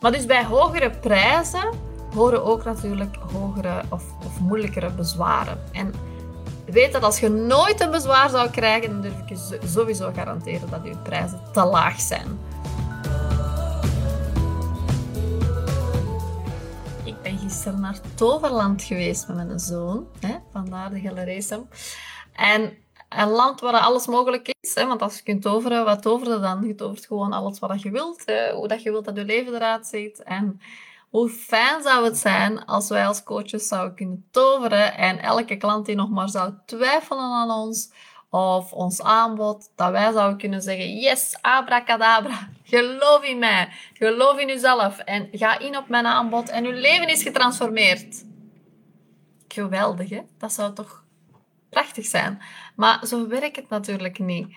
Maar dus bij hogere prijzen horen ook natuurlijk hogere of, of moeilijkere bezwaren. En weet dat als je nooit een bezwaar zou krijgen, dan durf ik je sowieso garanderen dat je prijzen te laag zijn. Ik ben gisteren naar Toverland geweest met mijn zoon, hè, vandaar de galerism. En een land waar alles mogelijk is. Hè? Want als je kunt toveren, wat toveren dan? Je tovert gewoon alles wat je wilt. Hè? Hoe dat je wilt dat je leven eruit ziet. En hoe fijn zou het zijn als wij als coaches zouden kunnen toveren en elke klant die nog maar zou twijfelen aan ons of ons aanbod, dat wij zouden kunnen zeggen, yes, abracadabra, geloof in mij, geloof in uzelf en ga in op mijn aanbod en uw leven is getransformeerd. Geweldig, hè? Dat zou toch prachtig zijn. Maar zo werkt het natuurlijk niet.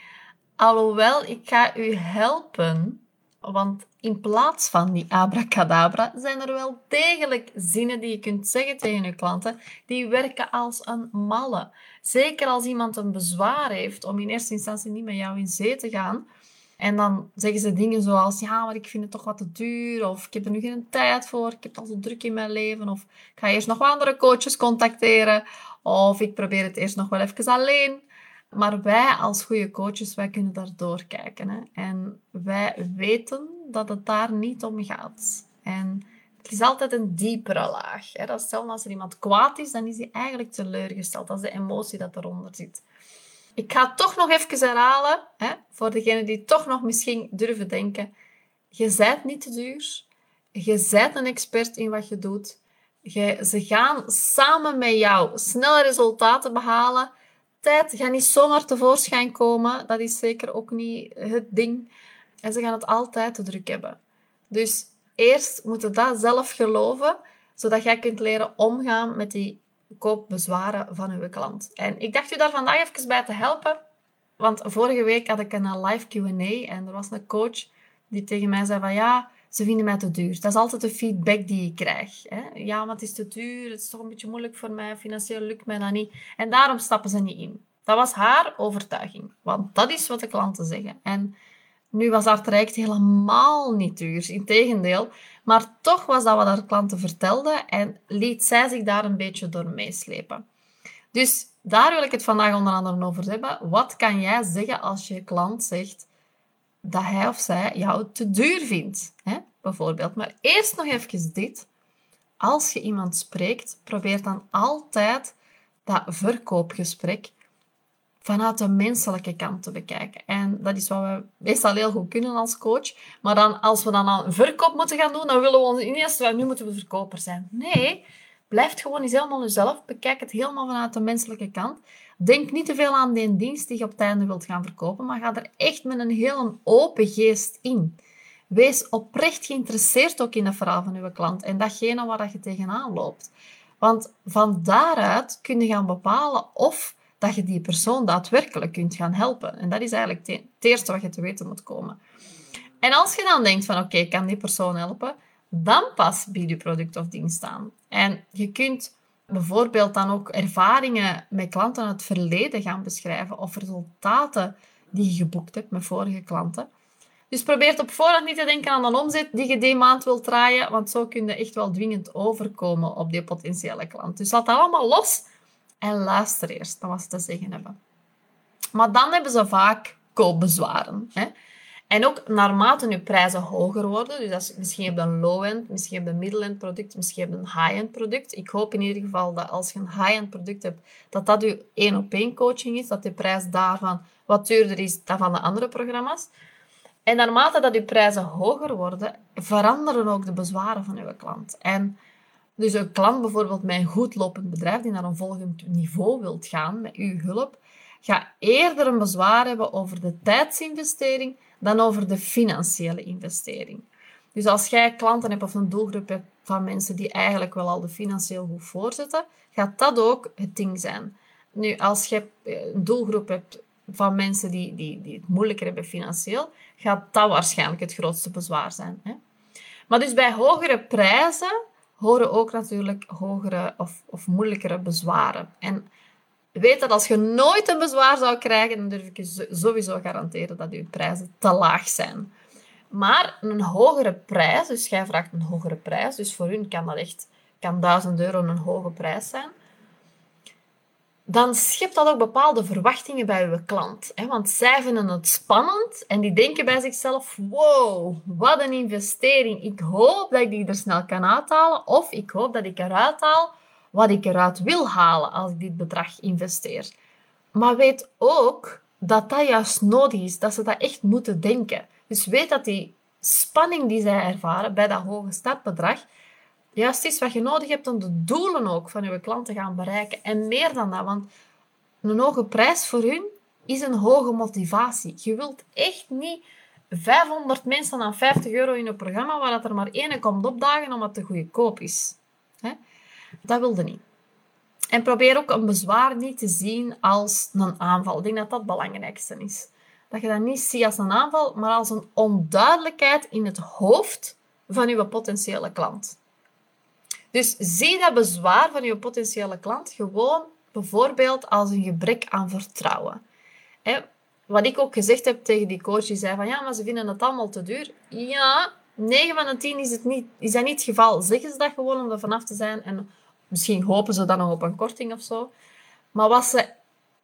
Alhoewel, ik ga u helpen, want in plaats van die abracadabra zijn er wel degelijk zinnen die je kunt zeggen tegen je klanten, die werken als een malle. Zeker als iemand een bezwaar heeft om in eerste instantie niet met jou in zee te gaan. En dan zeggen ze dingen zoals, ja, maar ik vind het toch wat te duur, of ik heb er nu geen tijd voor, ik heb al zo druk in mijn leven, of ik ga eerst nog andere coaches contacteren, of ik probeer het eerst nog wel even alleen. Maar wij als goede coaches, wij kunnen daar doorkijken. En wij weten dat het daar niet om gaat. En het is altijd een diepere laag. Hè? Stel als er iemand kwaad is, dan is hij eigenlijk teleurgesteld. Dat is de emotie dat eronder zit. Ik ga het toch nog even herhalen, hè? voor degenen die toch nog misschien durven denken. Je zijt niet te duur. Je zijt een expert in wat je doet ze gaan samen met jou snelle resultaten behalen. Tijd gaat niet zomaar tevoorschijn komen. Dat is zeker ook niet het ding. En ze gaan het altijd te druk hebben. Dus eerst moet je dat zelf geloven, zodat jij kunt leren omgaan met die koopbezwaren van uw klant. En ik dacht u daar vandaag even bij te helpen. Want vorige week had ik een live Q&A en er was een coach die tegen mij zei van ja, ze vinden mij te duur. Dat is altijd de feedback die ik krijg. Hè? Ja, maar het is te duur, het is toch een beetje moeilijk voor mij, financieel lukt mij dat niet. En daarom stappen ze niet in. Dat was haar overtuiging, want dat is wat de klanten zeggen. En nu was haar traject helemaal niet duur, integendeel. Maar toch was dat wat haar klanten vertelden en liet zij zich daar een beetje door meeslepen. Dus daar wil ik het vandaag onder andere over hebben. Wat kan jij zeggen als je klant zegt dat hij of zij jou te duur vindt, hè? bijvoorbeeld. Maar eerst nog even dit. Als je iemand spreekt, probeer dan altijd dat verkoopgesprek vanuit de menselijke kant te bekijken. En dat is wat we meestal heel goed kunnen als coach. Maar dan, als we dan aan verkoop moeten gaan doen, dan willen we ons ineens, nu moeten we verkoper zijn. Nee, blijf gewoon eens helemaal jezelf. Bekijk het helemaal vanuit de menselijke kant. Denk niet te veel aan die dienst die je op het einde wilt gaan verkopen, maar ga er echt met een heel open geest in. Wees oprecht geïnteresseerd ook in het verhaal van uw klant en datgene waar je tegenaan loopt. Want van daaruit kun je gaan bepalen of dat je die persoon daadwerkelijk kunt gaan helpen. En dat is eigenlijk het eerste wat je te weten moet komen. En als je dan denkt van oké, ik kan die persoon helpen, dan pas bied je product of dienst aan. En je kunt bijvoorbeeld dan ook ervaringen met klanten uit het verleden gaan beschrijven of resultaten die je geboekt hebt met vorige klanten. Dus probeer op voorhand niet te denken aan een omzet die je die maand wilt draaien, want zo kun je echt wel dwingend overkomen op die potentiële klant. Dus laat dat allemaal los en luister eerst naar wat ze te zeggen hebben. Maar dan hebben ze vaak koopbezwaren. Hè? En ook naarmate je prijzen hoger worden, dus als, misschien heb je een low-end, misschien heb je een middle-end product, misschien heb je een high-end product. Ik hoop in ieder geval dat als je een high-end product hebt, dat dat je één-op-één coaching is, dat de prijs daarvan wat duurder is dan van de andere programma's. En naarmate dat je prijzen hoger worden, veranderen ook de bezwaren van je klant. En dus een klant bijvoorbeeld met een goed lopend bedrijf die naar een volgend niveau wilt gaan met uw hulp, gaat eerder een bezwaar hebben over de tijdsinvestering dan over de financiële investering. Dus als jij klanten hebt of een doelgroep hebt van mensen die eigenlijk wel al de financieel goed voorzetten, gaat dat ook het ding zijn. Nu, als je een doelgroep hebt van mensen die, die, die het moeilijker hebben financieel, gaat dat waarschijnlijk het grootste bezwaar zijn. Hè? Maar dus bij hogere prijzen horen ook natuurlijk hogere of, of moeilijkere bezwaren. En weet dat als je nooit een bezwaar zou krijgen, dan durf ik je sowieso garanderen dat je prijzen te laag zijn. Maar een hogere prijs, dus jij vraagt een hogere prijs, dus voor hun kan dat echt, kan 1000 euro een hoge prijs zijn dan schept dat ook bepaalde verwachtingen bij uw klant. Hè? Want zij vinden het spannend en die denken bij zichzelf: wow, wat een investering. Ik hoop dat ik die er snel kan uithalen, of ik hoop dat ik eruit haal wat ik eruit wil halen als ik dit bedrag investeer. Maar weet ook dat dat juist nodig is, dat ze dat echt moeten denken. Dus weet dat die spanning die zij ervaren bij dat hoge startbedrag, juist is wat je nodig hebt om de doelen ook van je klant te gaan bereiken. En meer dan dat, want een hoge prijs voor hun is een hoge motivatie. Je wilt echt niet 500 mensen aan 50 euro in een programma waar dat er maar één komt opdagen omdat het te goedkoop is. Dat wilde niet. En probeer ook een bezwaar niet te zien als een aanval. Ik denk dat dat het belangrijkste is. Dat je dat niet ziet als een aanval, maar als een onduidelijkheid in het hoofd van je potentiële klant. Dus zie dat bezwaar van je potentiële klant gewoon bijvoorbeeld als een gebrek aan vertrouwen. wat ik ook gezegd heb tegen die coach, die zei van ja, maar ze vinden het allemaal te duur. Ja, 9 van de 10 is, het niet, is dat niet het geval. Zeggen ze dat gewoon om er vanaf te zijn en misschien hopen ze dan nog op een korting of zo. Maar wat, ze,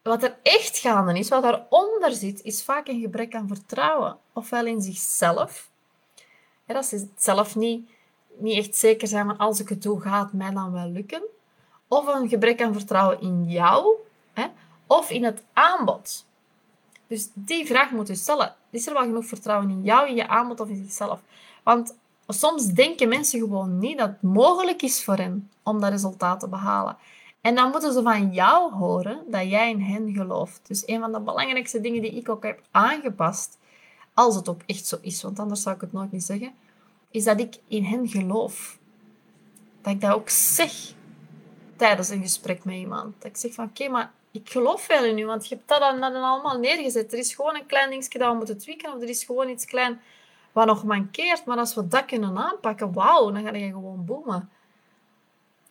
wat er echt gaande is, wat daaronder zit, is vaak een gebrek aan vertrouwen. Ofwel in zichzelf. dat ze zelf niet niet echt zeker zijn van als ik het doe, gaat het mij dan wel lukken. Of een gebrek aan vertrouwen in jou, hè, of in het aanbod. Dus die vraag moet je stellen. Is er wel genoeg vertrouwen in jou, in je aanbod of in zichzelf? Want soms denken mensen gewoon niet dat het mogelijk is voor hen om dat resultaat te behalen. En dan moeten ze van jou horen dat jij in hen gelooft. Dus een van de belangrijkste dingen die ik ook heb aangepast, als het ook echt zo is, want anders zou ik het nooit niet zeggen, is dat ik in hen geloof. Dat ik dat ook zeg tijdens een gesprek met iemand. Dat ik zeg van, oké, maar ik geloof wel in u, want je hebt dat dan, allemaal neergezet. Er is gewoon een klein dingetje dat we moeten tweaken, of er is gewoon iets klein wat nog mankeert. Maar als we dat kunnen aanpakken, wauw, dan ga je gewoon boomen.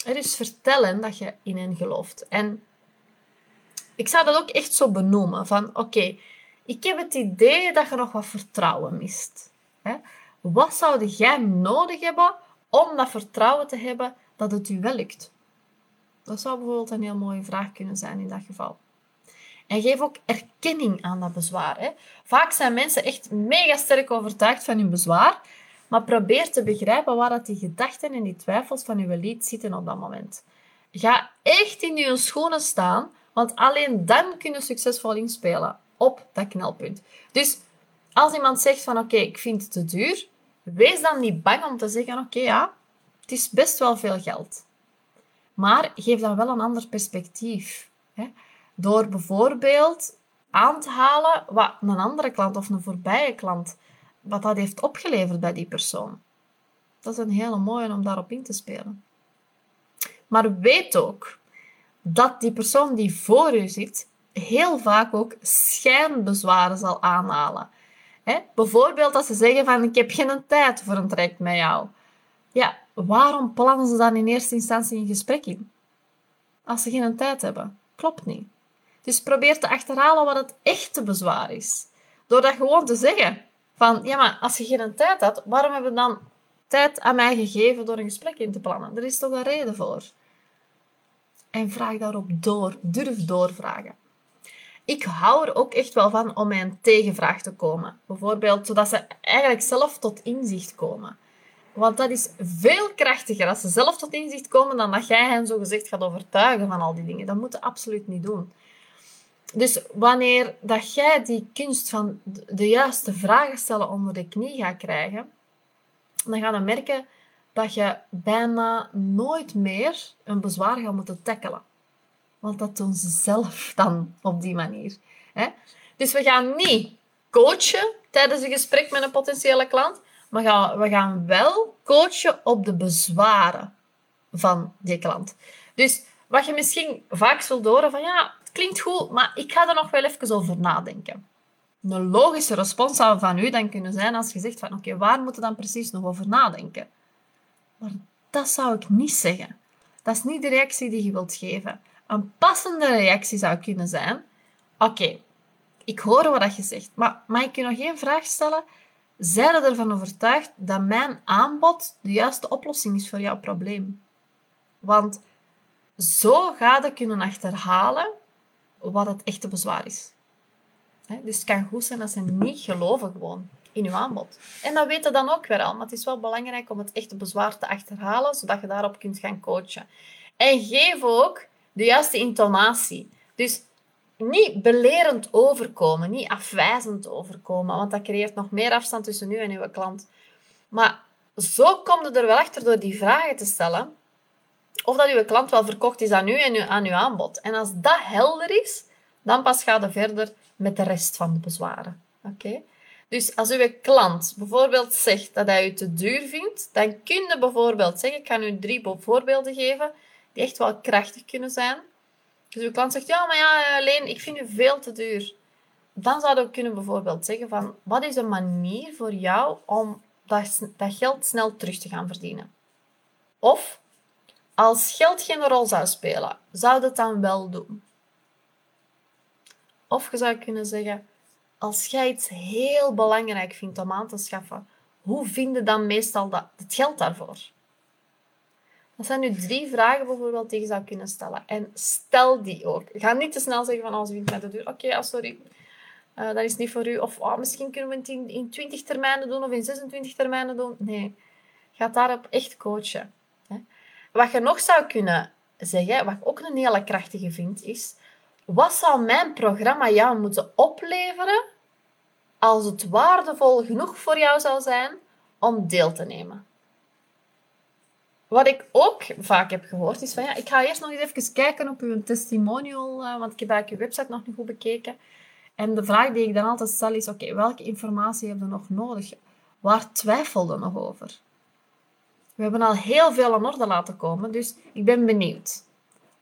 Er is vertellen dat je in hen gelooft. En ik zou dat ook echt zo benoemen. Van, oké, ik heb het idee dat je nog wat vertrouwen mist. Hè? Wat zou jij nodig hebben om dat vertrouwen te hebben dat het u wel lukt? Dat zou bijvoorbeeld een heel mooie vraag kunnen zijn in dat geval. En geef ook erkenning aan dat bezwaar. Hè. Vaak zijn mensen echt mega sterk overtuigd van hun bezwaar, maar probeer te begrijpen waar dat die gedachten en die twijfels van uw lied zitten op dat moment. Ga echt in je schoenen staan, want alleen dan kun je succesvol inspelen op dat knelpunt. Dus als iemand zegt van oké, ik vind het te duur, Wees dan niet bang om te zeggen: Oké, ja, het is best wel veel geld. Maar geef dan wel een ander perspectief. Hè? Door bijvoorbeeld aan te halen wat een andere klant of een voorbije klant, wat dat heeft opgeleverd bij die persoon. Dat is een hele mooie om daarop in te spelen. Maar weet ook dat die persoon die voor u zit, heel vaak ook schijnbezwaren zal aanhalen. Bijvoorbeeld als ze zeggen van ik heb geen tijd voor een traject met jou. Ja, waarom plannen ze dan in eerste instantie een gesprek in? Als ze geen tijd hebben. Klopt niet. Dus probeer te achterhalen wat het echte bezwaar is. Door dat gewoon te zeggen. Van, ja, maar als je geen tijd had, waarom hebben we dan tijd aan mij gegeven door een gesprek in te plannen? Er is toch een reden voor. En vraag daarop door. Durf doorvragen ik hou er ook echt wel van om mijn tegenvraag te komen. Bijvoorbeeld, zodat ze eigenlijk zelf tot inzicht komen. Want dat is veel krachtiger als ze zelf tot inzicht komen dan dat jij hen zo gezegd gaat overtuigen van al die dingen. Dat moet je absoluut niet doen. Dus wanneer dat jij die kunst van de juiste vragen stellen onder de knie gaat krijgen, dan ga je merken dat je bijna nooit meer een bezwaar gaat moeten tackelen. Want dat doen ze zelf dan op die manier. Hè? Dus we gaan niet coachen tijdens een gesprek met een potentiële klant, maar we gaan wel coachen op de bezwaren van die klant. Dus wat je misschien vaak zult horen van ja, klinkt goed, maar ik ga er nog wel even over nadenken. Een logische respons zou van u dan kunnen zijn als je zegt van oké, waar moet je dan precies nog over nadenken? Maar dat zou ik niet zeggen. Dat is niet de reactie die je wilt geven. Een passende reactie zou kunnen zijn: Oké, ik hoor wat je zegt, maar mag ik je nog één vraag stellen? Zij ervan overtuigd dat mijn aanbod de juiste oplossing is voor jouw probleem. Want zo ga je kunnen achterhalen wat het echte bezwaar is. Dus het kan goed zijn dat ze niet geloven gewoon in uw aanbod. En dat weten dan ook weer al, maar het is wel belangrijk om het echte bezwaar te achterhalen, zodat je daarop kunt gaan coachen. En geef ook de juiste intonatie. Dus niet belerend overkomen, niet afwijzend overkomen, want dat creëert nog meer afstand tussen u en uw klant. Maar zo komt het er wel achter door die vragen te stellen, of dat uw klant wel verkocht is aan u en aan uw aanbod. En als dat helder is, dan pas gaat je verder met de rest van de bezwaren. Oké? Dus als uw klant bijvoorbeeld zegt dat hij u te duur vindt, dan kun je bijvoorbeeld zeggen, ik kan u drie voorbeelden geven, die echt wel krachtig kunnen zijn. Dus uw klant zegt, ja, maar ja, alleen, ik vind u veel te duur. Dan zou je kunnen bijvoorbeeld zeggen van, wat is een manier voor jou om dat, dat geld snel terug te gaan verdienen? Of, als geld geen rol zou spelen, zou dat dan wel doen? Of je zou kunnen zeggen, als jij iets heel belangrijk vindt om aan te schaffen, hoe vind je dan meestal dat, het geld daarvoor? Dat zijn nu drie vragen bijvoorbeeld die je zou kunnen stellen. En stel die ook. Ga niet te snel zeggen van, als oh, vindt mij de deur. Oké, okay, sorry. Uh, dat is niet voor u. Of oh, misschien kunnen we het in, in 20 termijnen doen of in 26 termijnen doen. Nee. Ga daarop echt coachen. Wat je nog zou kunnen zeggen, wat ik ook een hele krachtige vind, is... Wat zou mijn programma jou moeten opleveren als het waardevol genoeg voor jou zou zijn om deel te nemen? Wat ik ook vaak heb gehoord is van ja, ik ga eerst nog eens even kijken op uw testimonial, uh, want ik heb eigenlijk uw website nog niet goed bekeken. En de vraag die ik dan altijd stel is, oké, welke informatie heb je nog nodig? Waar twijfel je nog over? We hebben al heel veel aan orde laten komen, dus ik ben benieuwd.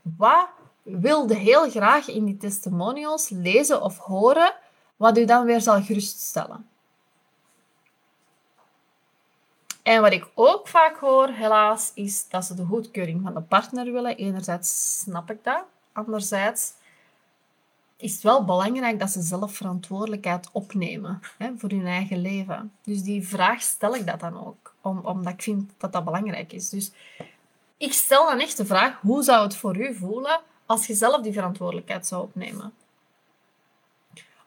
Wat wilde heel graag in die testimonials lezen of horen, wat u dan weer zal geruststellen? En wat ik ook vaak hoor, helaas, is dat ze de goedkeuring van de partner willen. Enerzijds snap ik dat. Anderzijds is het wel belangrijk dat ze zelf verantwoordelijkheid opnemen hè, voor hun eigen leven. Dus die vraag stel ik dat dan ook, om, omdat ik vind dat dat belangrijk is. Dus ik stel dan echt de vraag, hoe zou het voor u voelen als je zelf die verantwoordelijkheid zou opnemen?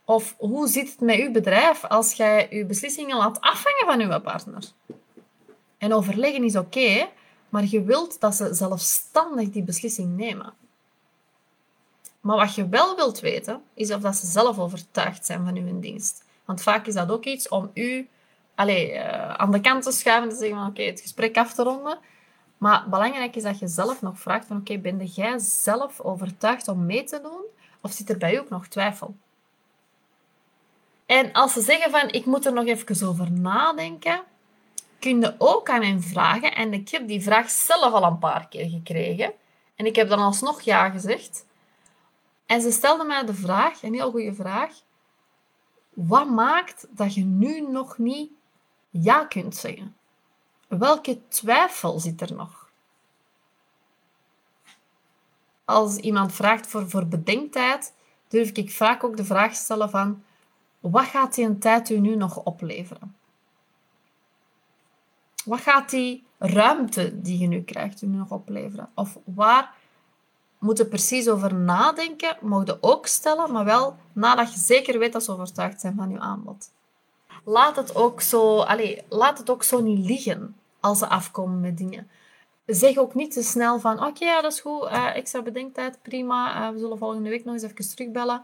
Of hoe zit het met uw bedrijf als jij uw beslissingen laat afhangen van uw partner? En overleggen is oké, maar je wilt dat ze zelfstandig die beslissing nemen. Maar wat je wel wilt weten, is of dat ze zelf overtuigd zijn van uw dienst. Want vaak is dat ook iets om u allez, uh, aan de kant te schuiven en te zeggen van oké, het gesprek af te ronden. Maar belangrijk is dat je zelf nog vraagt van oké, ben jij zelf overtuigd om mee te doen? Of zit er bij u ook nog twijfel? En als ze zeggen van ik moet er nog even over nadenken, kun je ook aan hen vragen. En ik heb die vraag zelf al een paar keer gekregen. En ik heb dan alsnog ja gezegd. En ze stelde mij de vraag, een heel goede vraag. Wat maakt dat je nu nog niet ja kunt zeggen? Welke twijfel zit er nog? Als iemand vraagt voor, voor bedenktijd, durf ik vaak ook de vraag stellen van wat gaat die een tijd u nu nog opleveren? Wat gaat die ruimte die je nu krijgt u nu nog opleveren? Of waar moet je precies over nadenken? Mogen ook stellen, maar wel nadat je zeker weet dat ze overtuigd zijn van je aanbod. Laat het ook zo, allez, laat het ook zo niet liggen als ze afkomen met dingen. Zeg ook niet te snel van, oké, ja, dat is goed, uh, extra bedenktijd, prima, uh, we zullen volgende week nog eens even terugbellen.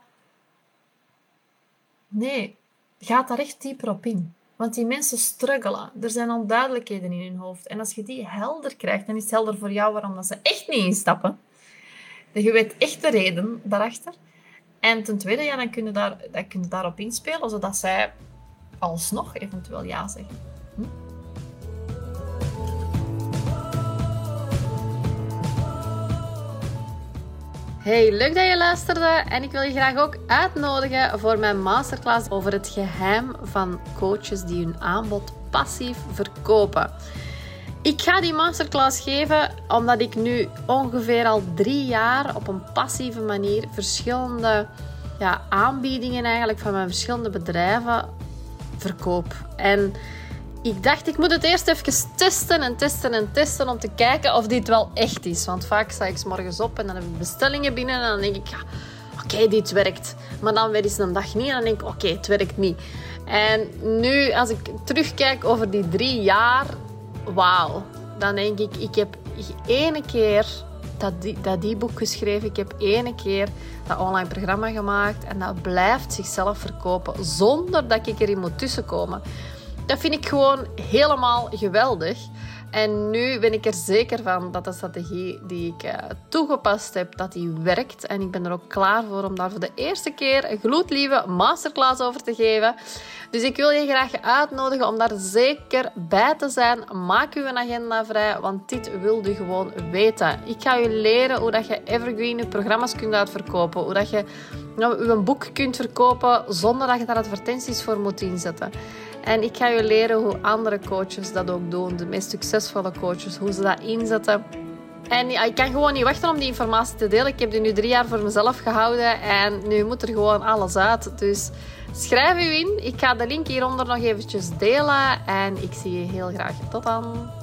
Nee, ga daar echt dieper op in. Want die mensen struggelen. Er zijn onduidelijkheden in hun hoofd. En als je die helder krijgt, dan is het helder voor jou waarom dat ze echt niet instappen. Je weet echt de reden daarachter. En ten tweede, ja, dan kun je, daar, dan kun je daarop inspelen, zodat zij alsnog eventueel ja zeggen. Hm? Hey, leuk dat je luisterde en ik wil je graag ook uitnodigen voor mijn masterclass over het geheim van coaches die hun aanbod passief verkopen. Ik ga die masterclass geven omdat ik nu ongeveer al drie jaar op een passieve manier verschillende ja, aanbiedingen eigenlijk van mijn verschillende bedrijven verkoop. En ik dacht, ik moet het eerst even testen en testen en testen om te kijken of dit wel echt is. Want vaak sta ik s morgens op en dan heb ik bestellingen binnen en dan denk ik, ja, oké, dit werkt. Maar dan weer eens een dag niet en dan denk ik, oké, het werkt niet. En nu, als ik terugkijk over die drie jaar, wauw. Dan denk ik, ik heb ene keer dat, die, dat e-book geschreven. Ik heb ene keer dat online programma gemaakt. En dat blijft zichzelf verkopen zonder dat ik erin moet tussenkomen. Dat vind ik gewoon helemaal geweldig. En nu ben ik er zeker van dat de strategie die ik uh, toegepast heb, dat die werkt. En ik ben er ook klaar voor om daar voor de eerste keer een gloedlieve masterclass over te geven. Dus ik wil je graag uitnodigen om daar zeker bij te zijn. Maak uw agenda vrij, want dit wil je gewoon weten. Ik ga je leren hoe dat je evergreen programma's kunt uitverkopen. Hoe dat je nou, je boek kunt verkopen zonder dat je daar advertenties voor moet inzetten. En ik ga je leren hoe andere coaches dat ook doen. De meest succesvolle coaches, hoe ze dat inzetten. En ik kan gewoon niet wachten om die informatie te delen. Ik heb die nu drie jaar voor mezelf gehouden en nu moet er gewoon alles uit. Dus schrijf u in. Ik ga de link hieronder nog eventjes delen en ik zie je heel graag. Tot dan.